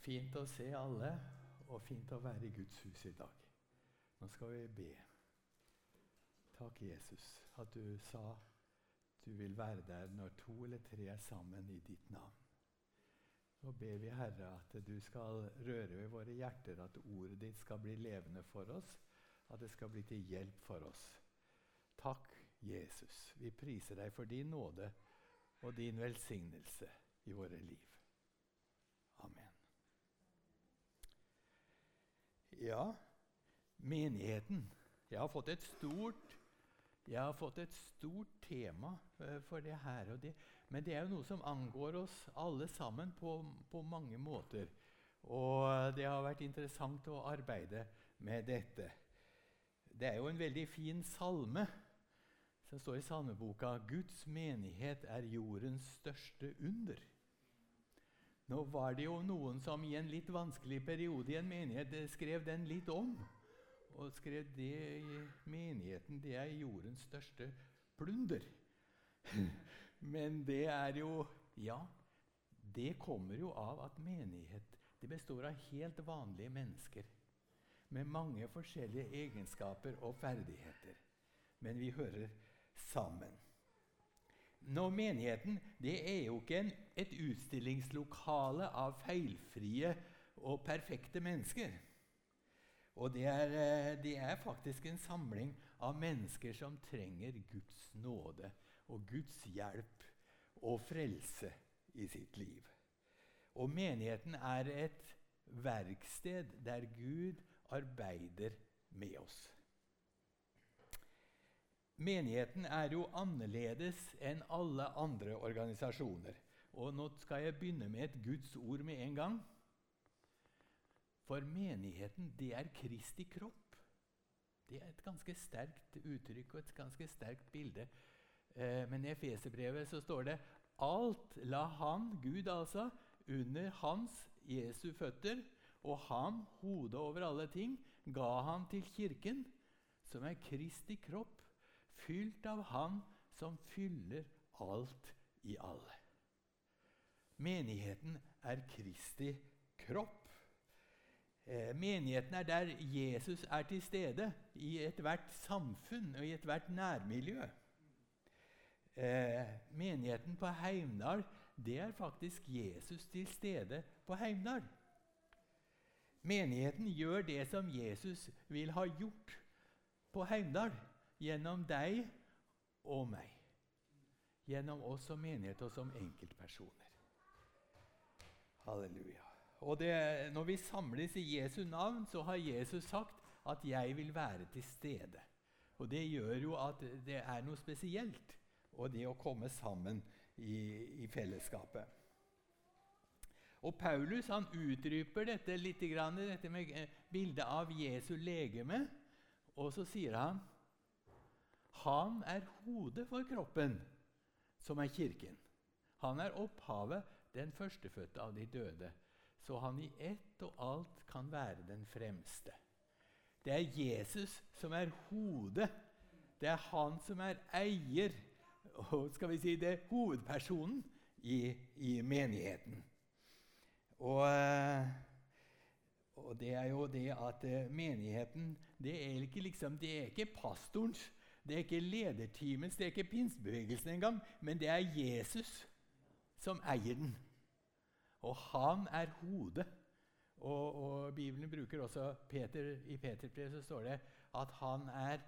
Fint å se alle, og fint å være i Guds hus i dag. Nå skal vi be. Takk, Jesus, at du sa du vil være der når to eller tre er sammen i ditt navn. Nå ber vi, Herre, at du skal røre ved våre hjerter, at ordet ditt skal bli levende for oss, at det skal bli til hjelp for oss. Takk, Jesus. Vi priser deg for din nåde og din velsignelse i våre liv. Amen. Ja, menigheten. Jeg har fått et stort, jeg har fått et stort tema eh, for det her. og det. Men det er jo noe som angår oss alle sammen på, på mange måter. Og det har vært interessant å arbeide med dette. Det er jo en veldig fin salme som står i salmeboka 'Guds menighet er jordens største under'. Nå var det jo noen som i en litt vanskelig periode i en menighet eh, skrev den litt om. Og skrev det i menigheten det er jordens største plunder. Men det er jo Ja, det kommer jo av at menighet det består av helt vanlige mennesker med mange forskjellige egenskaper og ferdigheter. Men vi hører sammen. Nå, Menigheten det er jo ikke en, et utstillingslokale av feilfrie og perfekte mennesker. Og det er, eh, det er, faktisk en samling av mennesker som trenger Guds nåde og Guds hjelp og frelse i sitt liv. Og menigheten er et verksted der Gud arbeider med oss. Menigheten er jo annerledes enn alle andre organisasjoner. Og nå skal jeg begynne med et Guds ord med en gang. For menigheten, det er Kristi kropp. Det er et ganske sterkt uttrykk og et ganske sterkt bilde. Eh, men i Efeserbrevet står det alt la han, Gud altså, under hans, Jesu føtter, og ham, hodet over alle ting, ga han til kirken, som er Kristi kropp fylt av Han som fyller alt i alle. Menigheten er Kristi kropp. Eh, menigheten er der Jesus er til stede, i ethvert samfunn og i ethvert nærmiljø. Eh, menigheten på Heimdal det er faktisk Jesus til stede på Heimdal. Menigheten gjør det som Jesus vil ha gjort på Heimdal gjennom deg og meg. Gjennom oss som menighet og som enkeltpersoner. Halleluja. Og det, Når vi samles i Jesu navn, så har Jesus sagt at 'jeg vil være til stede'. Og Det gjør jo at det er noe spesielt, og det å komme sammen i, i fellesskapet. Og Paulus han utdyper dette litt, dette med eh, bildet av Jesu legeme. Og så sier han han er hodet for kroppen, som er Kirken. Han er opphavet, den førstefødte av de døde, så han i ett og alt kan være den fremste. Det er Jesus som er hodet. Det er han som er eier, og skal vi si det, hovedpersonen i, i menigheten. Og, og, det er jo det at eh, menigheten det er ikke, liksom, det er ikke pastorens det er ikke lederteamets, det er ikke pinsebevegelsen engang, men det er Jesus som eier den. Og han er hodet. Og, og Bibelen bruker også Peter, I Peterbrevet så står det at han er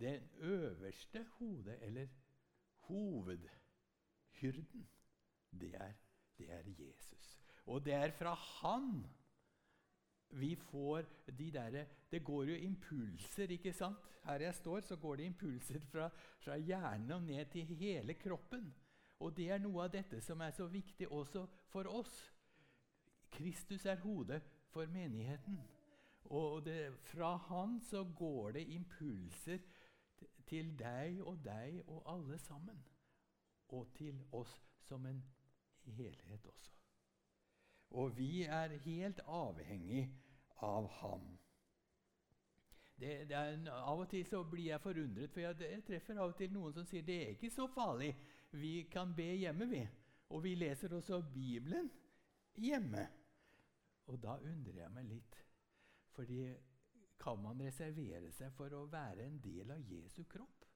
den øverste hodet, eller hovedhyrden. Det er, det er Jesus. Og det er fra han vi får de der, Det går jo impulser, ikke sant? Her jeg står, så går det impulser fra, fra hjernen og ned til hele kroppen. Og det er noe av dette som er så viktig også for oss. Kristus er hodet for menigheten. Og det, fra han så går det impulser til deg og deg og alle sammen. Og til oss som en helhet også. Og vi er helt avhengig av ham. Det, det er, av og til så blir jeg forundret, for jeg, jeg, treffer av og til noen som sier det er ikke så farlig. Vi kan be hjemme, vi. Og vi leser også Bibelen hjemme. Og da undrer jeg meg litt. Fordi kan man reservere seg for å være en del av Jesu kropp?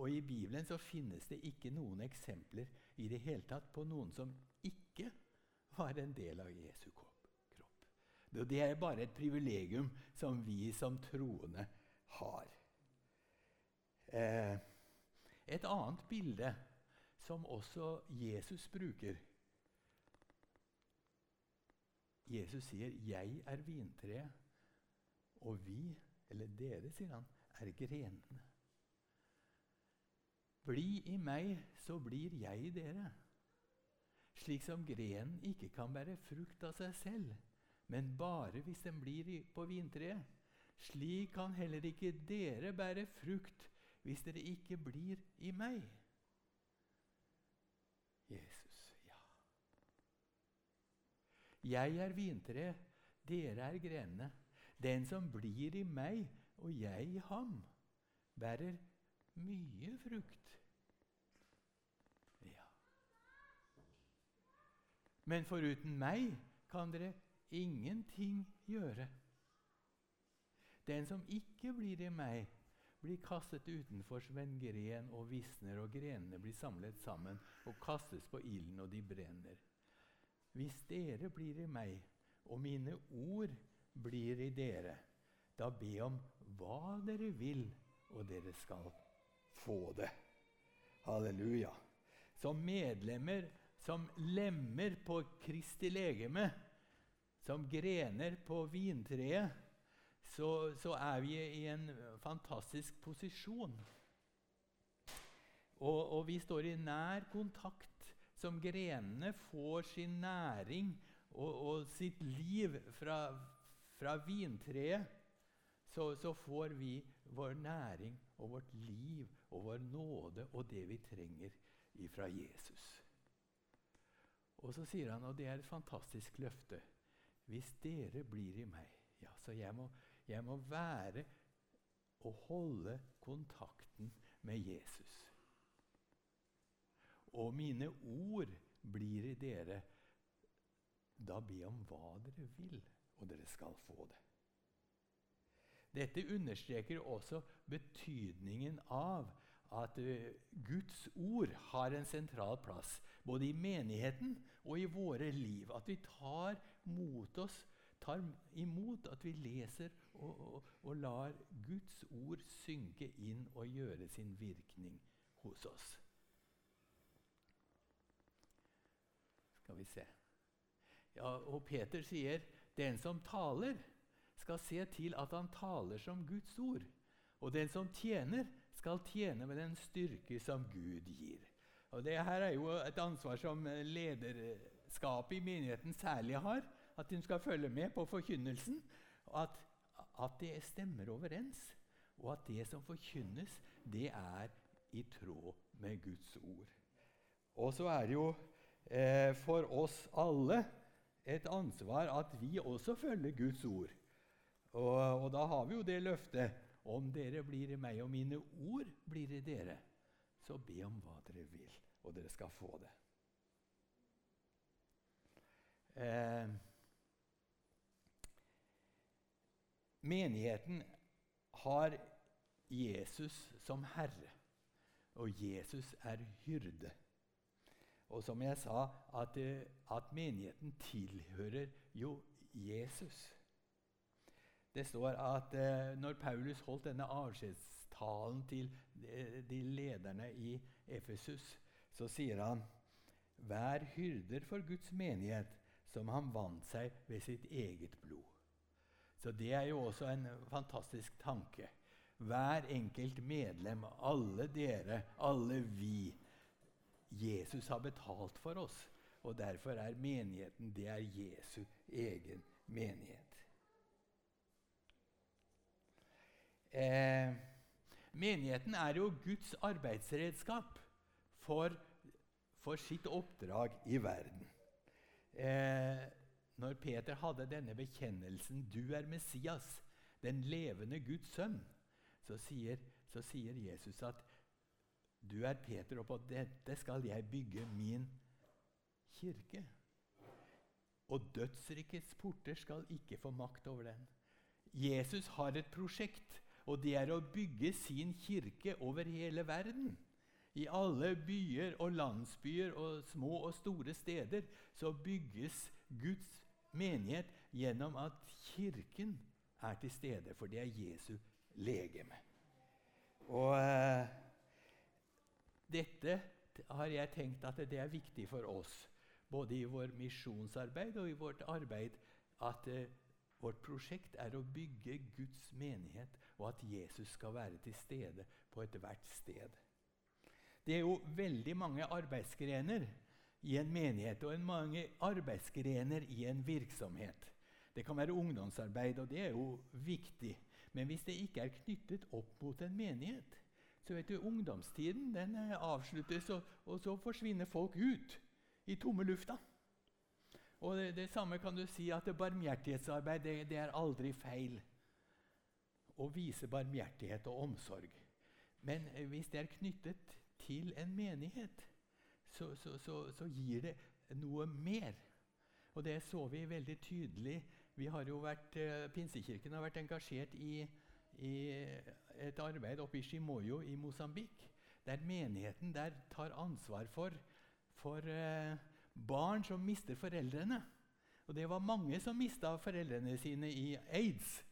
Og I Bibelen så finnes det ikke noen eksempler i det hele tatt på noen som ikke var en del av Jesu kropp. Det er bare et privilegium som vi som troende har. Eh, et annet bilde som også Jesus bruker Jesus sier 'Jeg er vintreet', og vi, eller dere, sier han, er grenene. Bli i meg, så blir jeg i dere. Slik som grenen ikke kan bære frukt av seg selv, men bare hvis den blir på vintreet. Slik kan heller ikke dere bære frukt hvis dere ikke blir i meg. Jesus, ja. Jeg er vintreet, dere er grenene. Den som blir i meg og jeg i ham, bærer mye frukt. Men foruten meg kan dere ingenting gjøre. Den som ikke blir i meg, blir kastet utenfor som en gren og visner, og grenene blir samlet sammen og kastes på ilden, og de brenner. Hvis dere blir i meg, og mine ord blir i dere, da be om hva dere vil, og dere skal få det. Halleluja. Som medlemmer, som lemmer på Kristi legeme, som grener på vintreet, så, så, er vi i en fantastisk posisjon. Og, og, vi står i nær kontakt. Som grenene får sin næring og, og sitt liv fra, fra vintreet, så, så, får vi vår næring og vårt liv og vår nåde og det vi trenger fra Jesus. Og så sier han, og det er et fantastisk løfte Hvis dere blir i meg ja, Så jeg må, jeg må være og holde kontakten med Jesus. Og mine ord blir i dere. Da be om hva dere vil, og dere skal få det. Dette understreker også betydningen av at uh, Guds ord har en sentral plass både i menigheten og i våre liv. At vi tar mot oss tar imot at vi leser og, og, og, lar Guds ord synke inn og gjøre sin virkning hos oss. Skal vi se ja, Og Peter sier, 'Den som taler, skal se til at han taler som Guds ord.' 'Og den som tjener, skal tjene med den styrke som Gud gir.' Og det her er jo et ansvar som lederskapet i menigheten særlig har at hun skal følge med på forkynnelsen, at, at det stemmer overens, og at det som forkynnes, det er i tråd med Guds ord. Og så er det jo eh, for oss alle et ansvar at vi også følger Guds ord. Og, og, da har vi jo det løftet om dere blir meg, og mine ord blir i dere, så be om hva dere vil, og dere skal få det. Eh, Menigheten har Jesus som herre, og Jesus er hyrde. Og som jeg sa, at, eh, at menigheten tilhører jo Jesus. Det står at eh, når Paulus holdt denne avskjedstalen til de, de lederne i Efesus, så sier han Vær hyrder for Guds menighet, som han vant seg ved sitt eget blod. Så det er jo også en fantastisk tanke. Hver enkelt medlem, alle dere, alle vi. Jesus har betalt for oss, og derfor er menigheten det er Jesu egen menighet. Eh, menigheten er jo Guds arbeidsredskap for, for sitt oppdrag i verden. Eh, når Peter hadde denne bekjennelsen 'Du er Messias, den levende Guds sønn', så sier, så sier Jesus at 'Du er Peter, og på dette skal jeg bygge min kirke'. og dødsrikets porter skal ikke få makt over den. Jesus har et prosjekt, og det er å bygge sin kirke over hele verden. I alle byer og landsbyer og små og store steder så bygges Guds menighet gjennom at Kirken er til stede, for det er Jesu legeme. Og uh, dette har jeg tenkt at det er viktig for oss, både i vår misjonsarbeid og i vårt arbeid, at uh, vårt prosjekt er å bygge Guds menighet, og at Jesus skal være til stede på ethvert sted. Det er jo veldig mange arbeidsgrener i en menighet og mange arbeidsgrener i en virksomhet. Det kan være ungdomsarbeid, og det er jo viktig. Men hvis det ikke er knyttet opp mot en menighet, så vet du, ungdomstiden den eh, avsluttes, og, og så forsvinner folk ut i tomme lufta. Og det, det, samme kan du si at barmhjertighetsarbeid det, det, er aldri feil. Å vise barmhjertighet og omsorg. Men eh, hvis det er knyttet til en menighet, så, så, så, så gir det noe mer. Og det så vi veldig tydelig. Vi har jo vært, eh, Pinsekirken har vært engasjert i, i et arbeid oppe i Shimoyo i Mosambik, der menigheten der tar ansvar for, for eh, barn som mister foreldrene. Og det var mange som mista foreldrene sine i aids.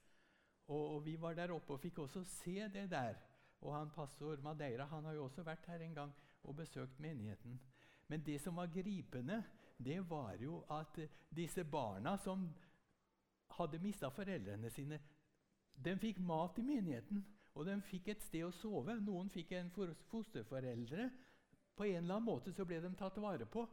Og, og, Vi var der oppe og fikk også se det der. Og han Pastor Madeira han har jo også vært her en gang og besøkt menigheten. Men det som var gripende, det var jo at disse barna som hadde mista foreldrene sine, de fikk mat i menigheten. Og de fikk et sted å sove. Noen fikk en fosterforeldre. På en eller annen måte så ble de tatt vare på.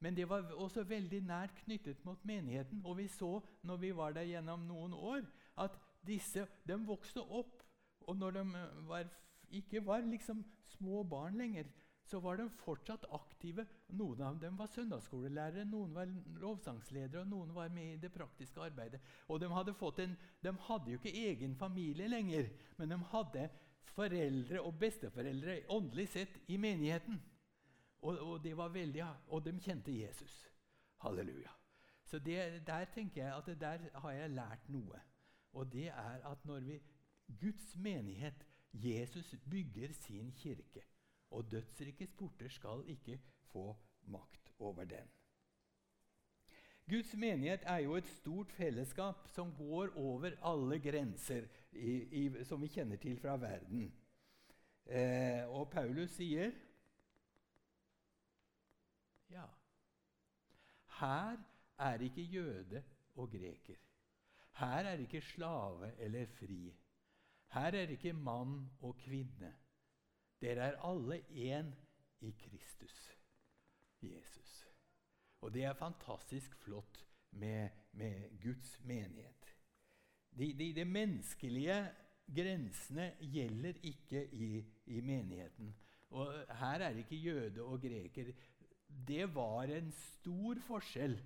Men det var også veldig nært knyttet mot menigheten. Og vi så når vi var der gjennom noen år, at disse de vokste opp. Og når de var, ikke var liksom små barn lenger, så var de fortsatt aktive. Noen av dem var søndagsskolelærere, noen var lovsangsledere, og noen var med i det praktiske arbeidet. Og de hadde, en, de hadde jo ikke egen familie lenger, men de hadde foreldre og besteforeldre åndelig sett i menigheten. Og, og, veldig, og de kjente Jesus. Halleluja. Så det, der tenker jeg at der har jeg lært noe. Og det er at når vi Guds menighet Jesus bygger sin kirke og dødsrikets porter skal ikke få makt over den. Guds menighet er jo et stort fellesskap som går over alle grenser i, i, som vi kjenner til fra verden. Eh, og Paulus sier Ja, her er ikke jøde og greker. Her er ikke slave eller fri. Her er ikke mann og kvinne. Dere er alle én i Kristus, Jesus. Og det er fantastisk flott med, med Guds menighet. De, de, de, menneskelige grensene gjelder ikke i, i menigheten. Og her er ikke jøde og greker. Det var en stor forskjell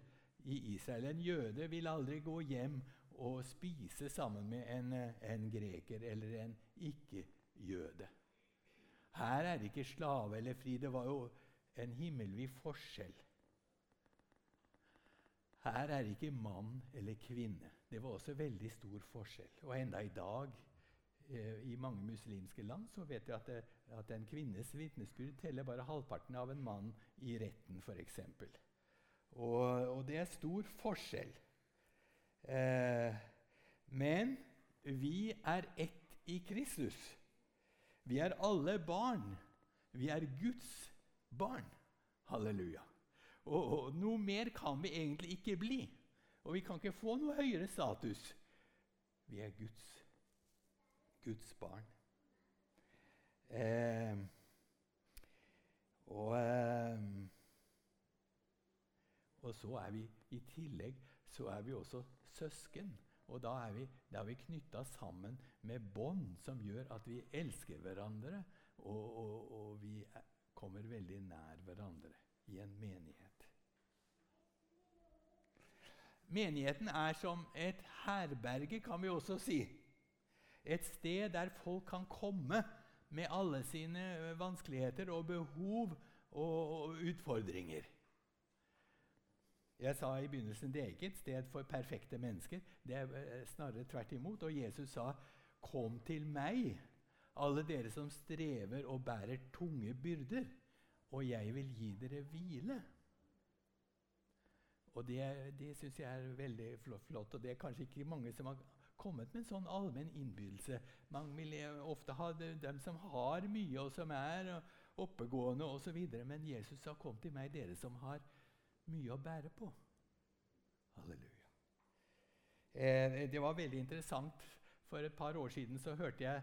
i Israel. En jøde vil aldri gå hjem og spise sammen med en, en greker eller en ikke-jøde. Her er det ikke slave eller fri. Det var jo en himmelvid forskjell. Her er det ikke mann eller kvinne. Det var også veldig stor forskjell. Og enda i dag, eh, i mange muslimske land, så vet vi at, det, at en kvinnes vitnesbyrd teller bare halvparten av en mann i retten, f.eks. Og, og det er stor forskjell. Eh, men vi er ett i Kristus. Vi er alle barn. Vi er Guds barn. Halleluja. Og, og, Noe mer kan vi egentlig ikke bli. Og vi kan ikke få noe høyere status. Vi er Guds, Guds barn. Eh, og, eh, og så er vi i tillegg så er vi også søsken. Og da er vi, da vi knytta sammen med bånd som gjør at vi elsker hverandre, og, og, og vi er, kommer veldig nær hverandre i en menighet. Menigheten er som et herberge, kan vi også si. Et sted der folk kan komme med alle sine vanskeligheter og behov og utfordringer. Jeg sa i begynnelsen det er ikke et sted for perfekte mennesker. Det er eh, snarere tvert imot. Og Jesus sa, 'Kom til meg, alle dere som strever og bærer tunge byrder, og jeg vil gi dere hvile.' Og Det, det syns jeg er veldig flott. Og det er kanskje ikke mange som har kommet med en sånn allmenn innbydelse. Mange vil ofte ha dem som har mye, og som er oppegående osv. Men Jesus sa, 'Kom til meg, dere som har mye å bære på'. Halleluja. Eh, det var veldig interessant. For et par år siden så hørte jeg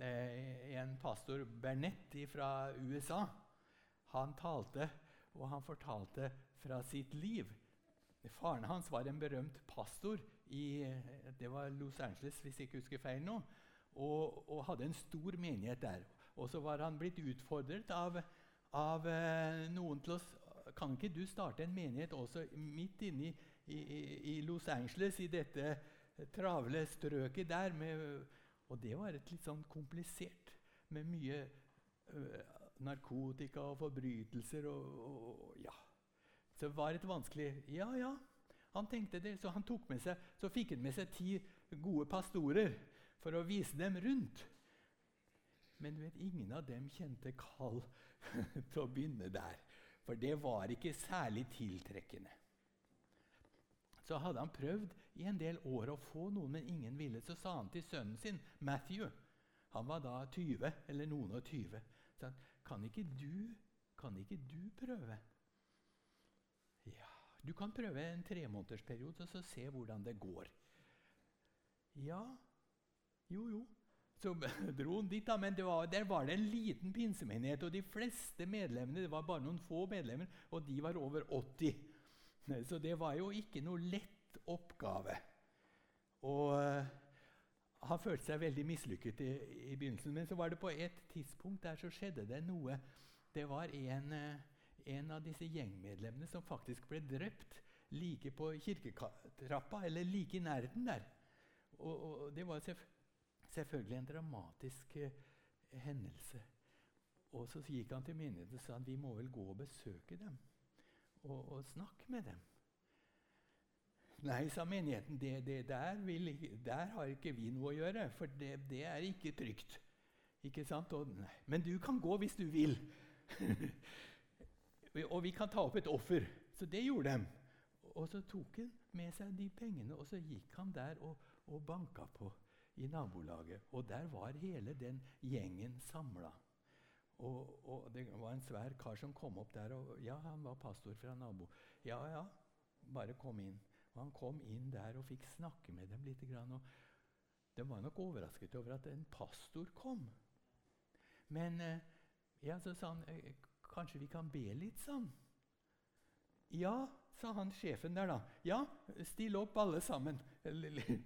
eh, en pastor, Bernett fra USA. Han talte, og han fortalte fra sitt liv. Faren hans var en berømt pastor i det var Los Angeles, hvis jeg ikke husker feil nå, og, og hadde en stor menighet der. Og så var han blitt utfordret av, av eh, noen til å Kan ikke du starte en menighet også midt inne i, i, i Los Angeles, i dette travle strøket der? Med, og det var et litt sånn komplisert, med mye uh, narkotika og forbrytelser og, og, ja. Så det var et vanskelig Ja, ja. Han tenkte det, så han tok med seg, så fikk han med seg ti gode pastorer for å vise dem rundt. Men vet, ingen av dem kjente kall til å begynne der. For det var ikke særlig tiltrekkende. Så hadde han prøvd i en del år å få noen, men ingen ville. Så sa han til sønnen sin, Matthew Han var da 20, eller noen og 20. Så han, kan ikke du, kan ikke du prøve? Ja, du kan prøve en tremånedersperiode og så se hvordan det går. Ja, jo, jo. Så dro han dit, da, men var, der var det en liten pinsemenighet. Og de fleste medlemmene, det var bare noen få medlemmer, og de var over 80. Så det var jo ikke noe lett oppgave. Og uh, han følte seg veldig mislykket i, i, begynnelsen. Men så var det på et tidspunkt der så skjedde det noe. Det var en, uh, en av disse gjengmedlemmene som faktisk ble drept like på kirketrappa, eller like i nærheten der. Og, og det var selvfølgelig selvfølgelig en dramatisk eh, hendelse. Og så gikk han til myndighetene og sa at vi må vel gå og besøke dem og, og snakke med dem. Nei, sa menigheten, det, det der, vil, der, har ikke vi noe å gjøre, for det, det er ikke trygt. Ikke sant? Og, men du kan gå hvis du vil. og vi kan ta opp et offer. Så det gjorde de. Og så tok han med seg de pengene, og så gikk han der og, og banka på i nabolaget. Og der var hele den gjengen samla. Og, og, det var en svær kar som kom opp der. og Ja, han var pastor fra nabo. Ja, ja, bare kom inn. Og Han kom inn der og fikk snakke med dem litt. Og de var nok overrasket over at en pastor kom. Men eh, ja, så sa han eh, kanskje vi kan be litt, sa han. Ja, sa han sjefen der, da. Ja, still opp alle sammen.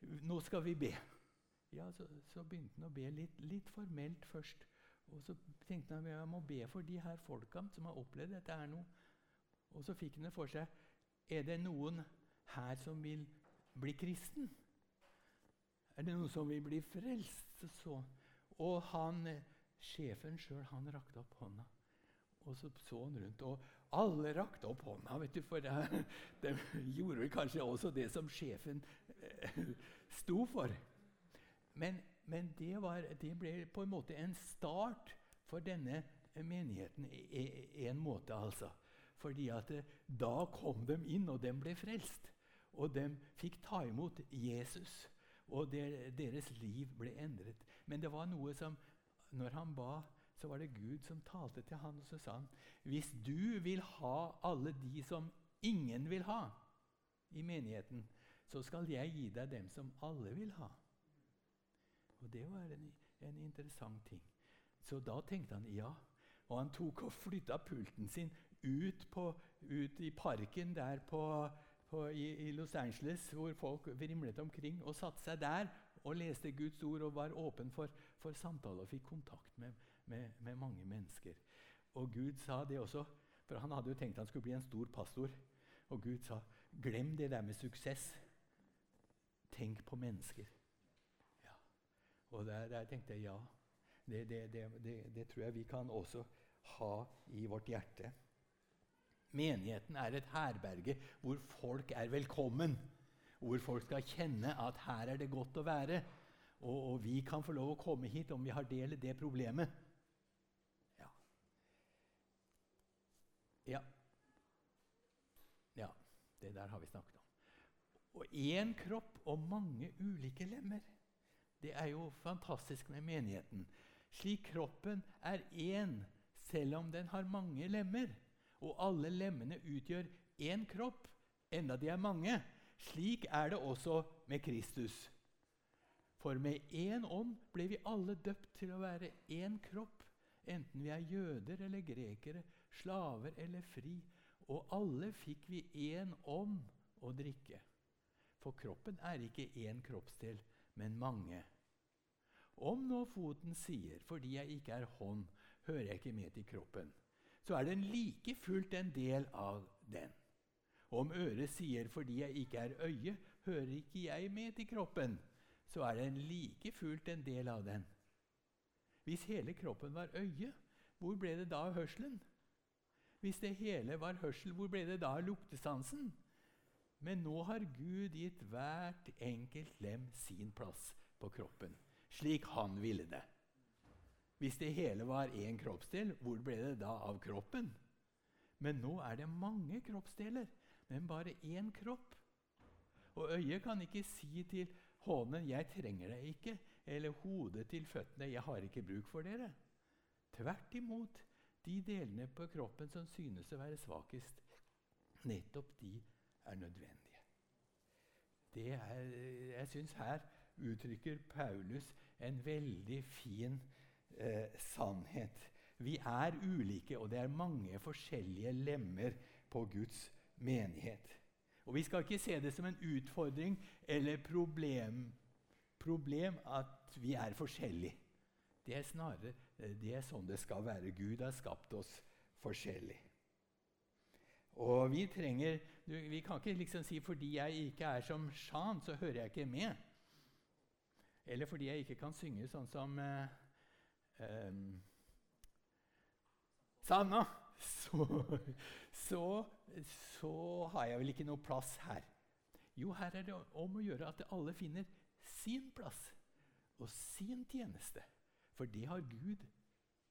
Nå skal vi be. Ja, så, så, begynte han å be litt, litt, formelt først. Og så tenkte han jeg må be for de her folka som har opplevd dette her nå. Og så fikk han det for seg Er det noen her som vil bli kristen? Er det noen som vil bli frelst? Så. Og han, sjefen sjøl rakte opp hånda. Og så så han rundt, og alle rakte opp hånda. vet du, For det, de gjorde vel kanskje også det som sjefen eh, sto for. Men, men det, var, det, ble på en måte en start for denne menigheten. I en måte, altså. Fordi at eh, da kom de inn, og de ble frelst. Og de fikk ta imot Jesus. Og der, deres liv ble endret. Men det var noe som Når han ba, så var det Gud som talte til han, og så sa han Hvis du vil ha alle de som ingen vil ha i menigheten, så skal jeg gi deg dem som alle vil ha. Og det var en, en interessant ting. Så da tenkte han ja. Og han tok og flytta pulten sin ut, på, ut i parken der på, på, i, i, Los Angeles, hvor folk vrimlet omkring, og satte seg der og leste Guds ord og var åpen for, for samtale og fikk kontakt med, med, med, mange mennesker. Og Gud sa det også, for han hadde jo tenkt han skulle bli en stor pastor. Og Gud sa, 'Glem det der med suksess. Tenk på mennesker.' Og der, der tenkte jeg ja, det, det, det, det, tror jeg vi kan også ha i vårt hjerte. Menigheten er et herberge hvor folk er velkommen. Hvor folk skal kjenne at her er det godt å være. Og, og vi kan få lov å komme hit om vi har del i det problemet. Ja. Ja, det der har vi snakket om. Og én kropp og mange ulike lemmer. Det er jo fantastisk med menigheten. Slik kroppen er én, selv om den har mange lemmer. Og alle lemmene utgjør én kropp, enda de er mange. Slik er det også med Kristus. For med én ånd ble vi alle døpt til å være én kropp, enten vi er jøder eller grekere, slaver eller fri. Og alle fikk vi én ånd å drikke. For kroppen er ikke én kroppsdel, men mange. Om nå foten sier 'fordi jeg ikke er hånd, hører jeg ikke med til kroppen', så er den like fullt en del av den. Om øret sier 'fordi jeg ikke er øye, hører ikke jeg med til kroppen', så er den like fullt en del av den. Hvis hele kroppen var øye, hvor ble det da av hørselen? Hvis det hele var hørsel, hvor ble det da av luktesansen? Men nå har Gud gitt hvert enkelt lem sin plass på kroppen, slik han ville det. Hvis det hele var én kroppsdel, hvor ble det da av kroppen? Men nå er det mange kroppsdeler, men bare én kropp. Og øyet kan ikke si til hånden 'jeg trenger deg ikke', eller hodet til føttene 'jeg har ikke bruk for dere'. Tvert imot, de delene på kroppen som synes å være svakest, nettopp de er nødvendige. Er, jeg syns her uttrykker Paulus en veldig fin eh, sannhet. Vi er ulike, og det er mange forskjellige lemmer på Guds menighet. Og Vi skal ikke se det som en utfordring eller problem, problem at vi er forskjellige. Det er snarere det er sånn det skal være. Gud har skapt oss forskjellig. Og vi trenger Vi kan ikke liksom si fordi jeg ikke er som Shan, så hører jeg ikke med. Eller fordi jeg ikke kan synge sånn som eh, eh, Sanna. Så, så, så har jeg vel ikke noe plass her. Jo, her er det om å gjøre at alle finner sin plass og sin tjeneste. For det har Gud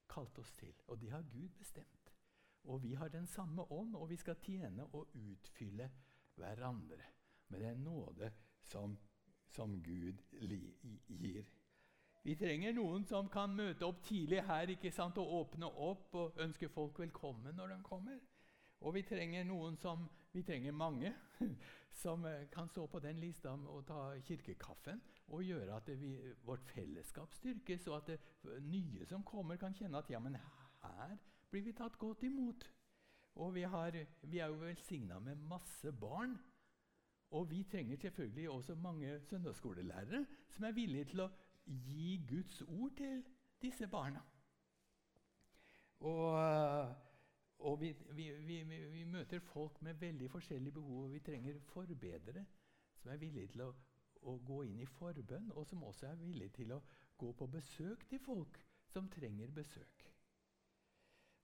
kalt oss til, og det har Gud bestemt. Og vi har den samme ånd, og vi skal tjene og utfylle hverandre med den nåde som, som Gud gir. Vi trenger noen som kan møte opp tidlig her ikke sant, og åpne opp og ønske folk velkommen når de kommer. Og vi trenger noen som Vi trenger mange som eh, kan stå på den lista og ta kirkekaffen og gjøre at vi, vårt fellesskap styrkes, og at det nye som kommer, kan kjenne at ja, men her blir vi tatt godt imot. Og vi, har, vi er jo velsigna med masse barn. Og vi trenger selvfølgelig også mange søndagsskolelærere som er villige til å gi Guds ord til disse barna. Og, og vi, vi, vi, vi, møter folk med veldig forskjellige behov, og vi trenger forbedere som er villige til å, å, gå inn i forbønn, og som også er villige til å gå på besøk til folk som trenger besøk.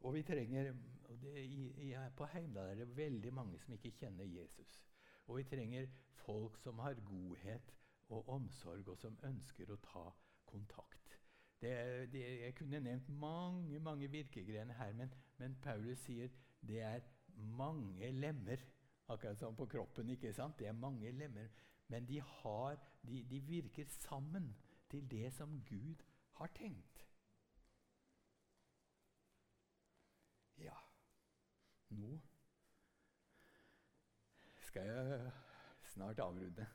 Og vi trenger, og det, i, i, På Heimdal er det veldig mange som ikke kjenner Jesus. Og vi trenger folk som har godhet og omsorg, og som ønsker å ta kontakt. Det, det, jeg kunne nevnt mange mange virkegrener her, men, men, Paulus sier det er mange lemmer. Akkurat som på kroppen. ikke sant? Det er mange lemmer. Men de, har, de, de virker sammen til det som Gud har tenkt. Ja Nå skal jeg snart avrunde.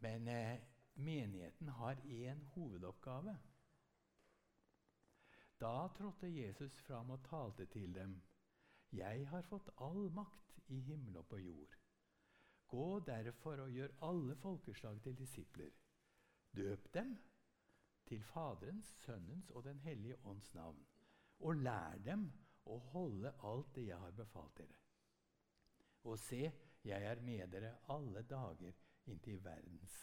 Men eh, menigheten har én hovedoppgave. Da trådte Jesus fram og talte til dem. Jeg har fått all makt i himmel og på jord. Gå derfor og gjør alle folkeslag til disipler. Døp dem til Faderens, Sønnens og Den hellige ånds navn. Og lær dem å holde alt det jeg har befalt dere. Og se, jeg er med dere alle dager inntil verdens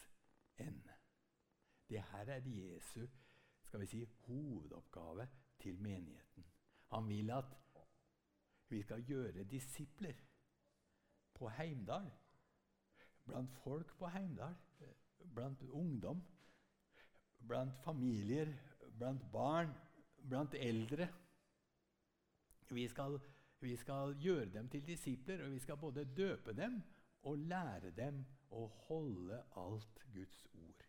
ende. Det her er Jesu skal vi si, hovedoppgave til menigheten. Han vil at Vi skal gjøre disipler på Heimdal. Blant folk på Heimdal. Blant ungdom. Blant familier, blant barn, blant eldre. Vi skal, vi skal gjøre dem til disipler, og vi skal både døpe dem og lære dem å holde alt Guds ord.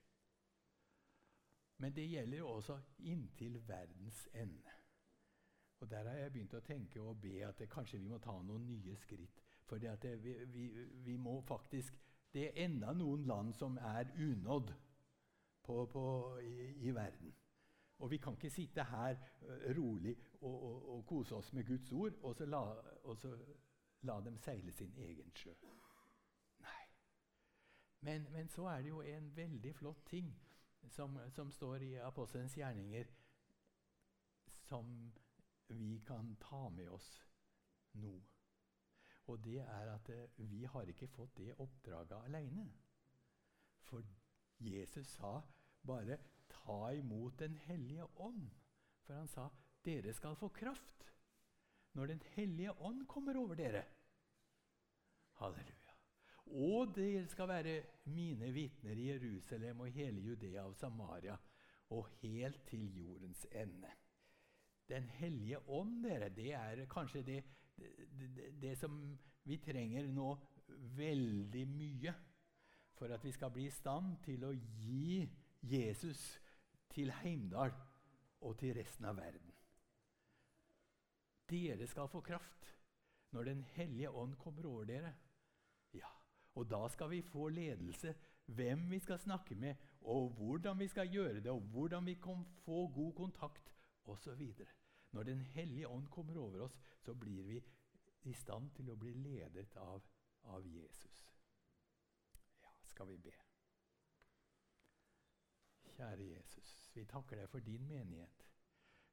Men det gjelder jo også inntil verdens ende. Og Der har jeg begynt å tenke og be at det, kanskje vi må ta noen nye skritt. For vi, vi, vi, må faktisk Det er enda noen land som er unådd på, på, i, i, verden. Og vi kan ikke sitte her uh, rolig og, og, og, kose oss med Guds ord og så, la, og så la dem seile sin egen sjø. Nei. Men, men, så er det jo en veldig flott ting som, som står i Apostelens gjerninger, som vi kan ta med oss nå. Og det er at eh, vi har ikke fått det oppdraget alene. For Jesus sa bare 'ta imot Den hellige ånd'. For han sa 'dere skal få kraft' når Den hellige ånd kommer over dere. Halleluja. Og dere skal være mine vitner i Jerusalem og hele Judea og Samaria og helt til jordens ende. Den hellige ånd, dere, det er kanskje det, det, det, som vi trenger nå veldig mye for at vi skal bli i stand til å gi Jesus til Heimdal og til resten av verden. Dere skal få kraft når Den hellige ånd kommer over dere. Ja, Og da skal vi få ledelse, hvem vi skal snakke med, og hvordan vi skal gjøre det, og hvordan vi kan få god kontakt osv. Når Den hellige ånd kommer over oss, så blir vi i stand til å bli ledet av, av Jesus. Ja, skal vi be. Kjære Jesus, vi takker deg for din menighet.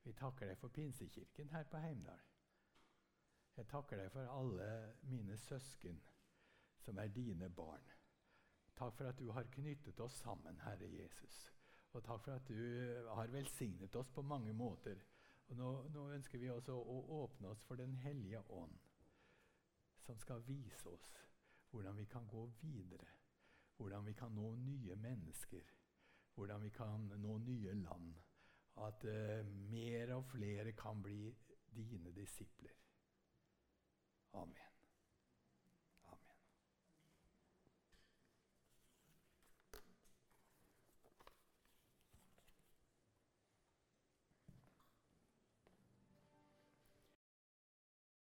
Vi takker deg for Pinsekirken her på Heimdal. Jeg takker deg for alle mine søsken som er dine barn. Takk for at du har knyttet oss sammen, Herre Jesus. Og takk for at du har velsignet oss på mange måter. Og nå, nå, ønsker vi også å åpne oss for Den hellige ånd, som skal vise oss hvordan vi kan gå videre. Hvordan vi kan nå nye mennesker. Hvordan vi kan nå nye land. At uh, mer og flere kan bli dine disipler.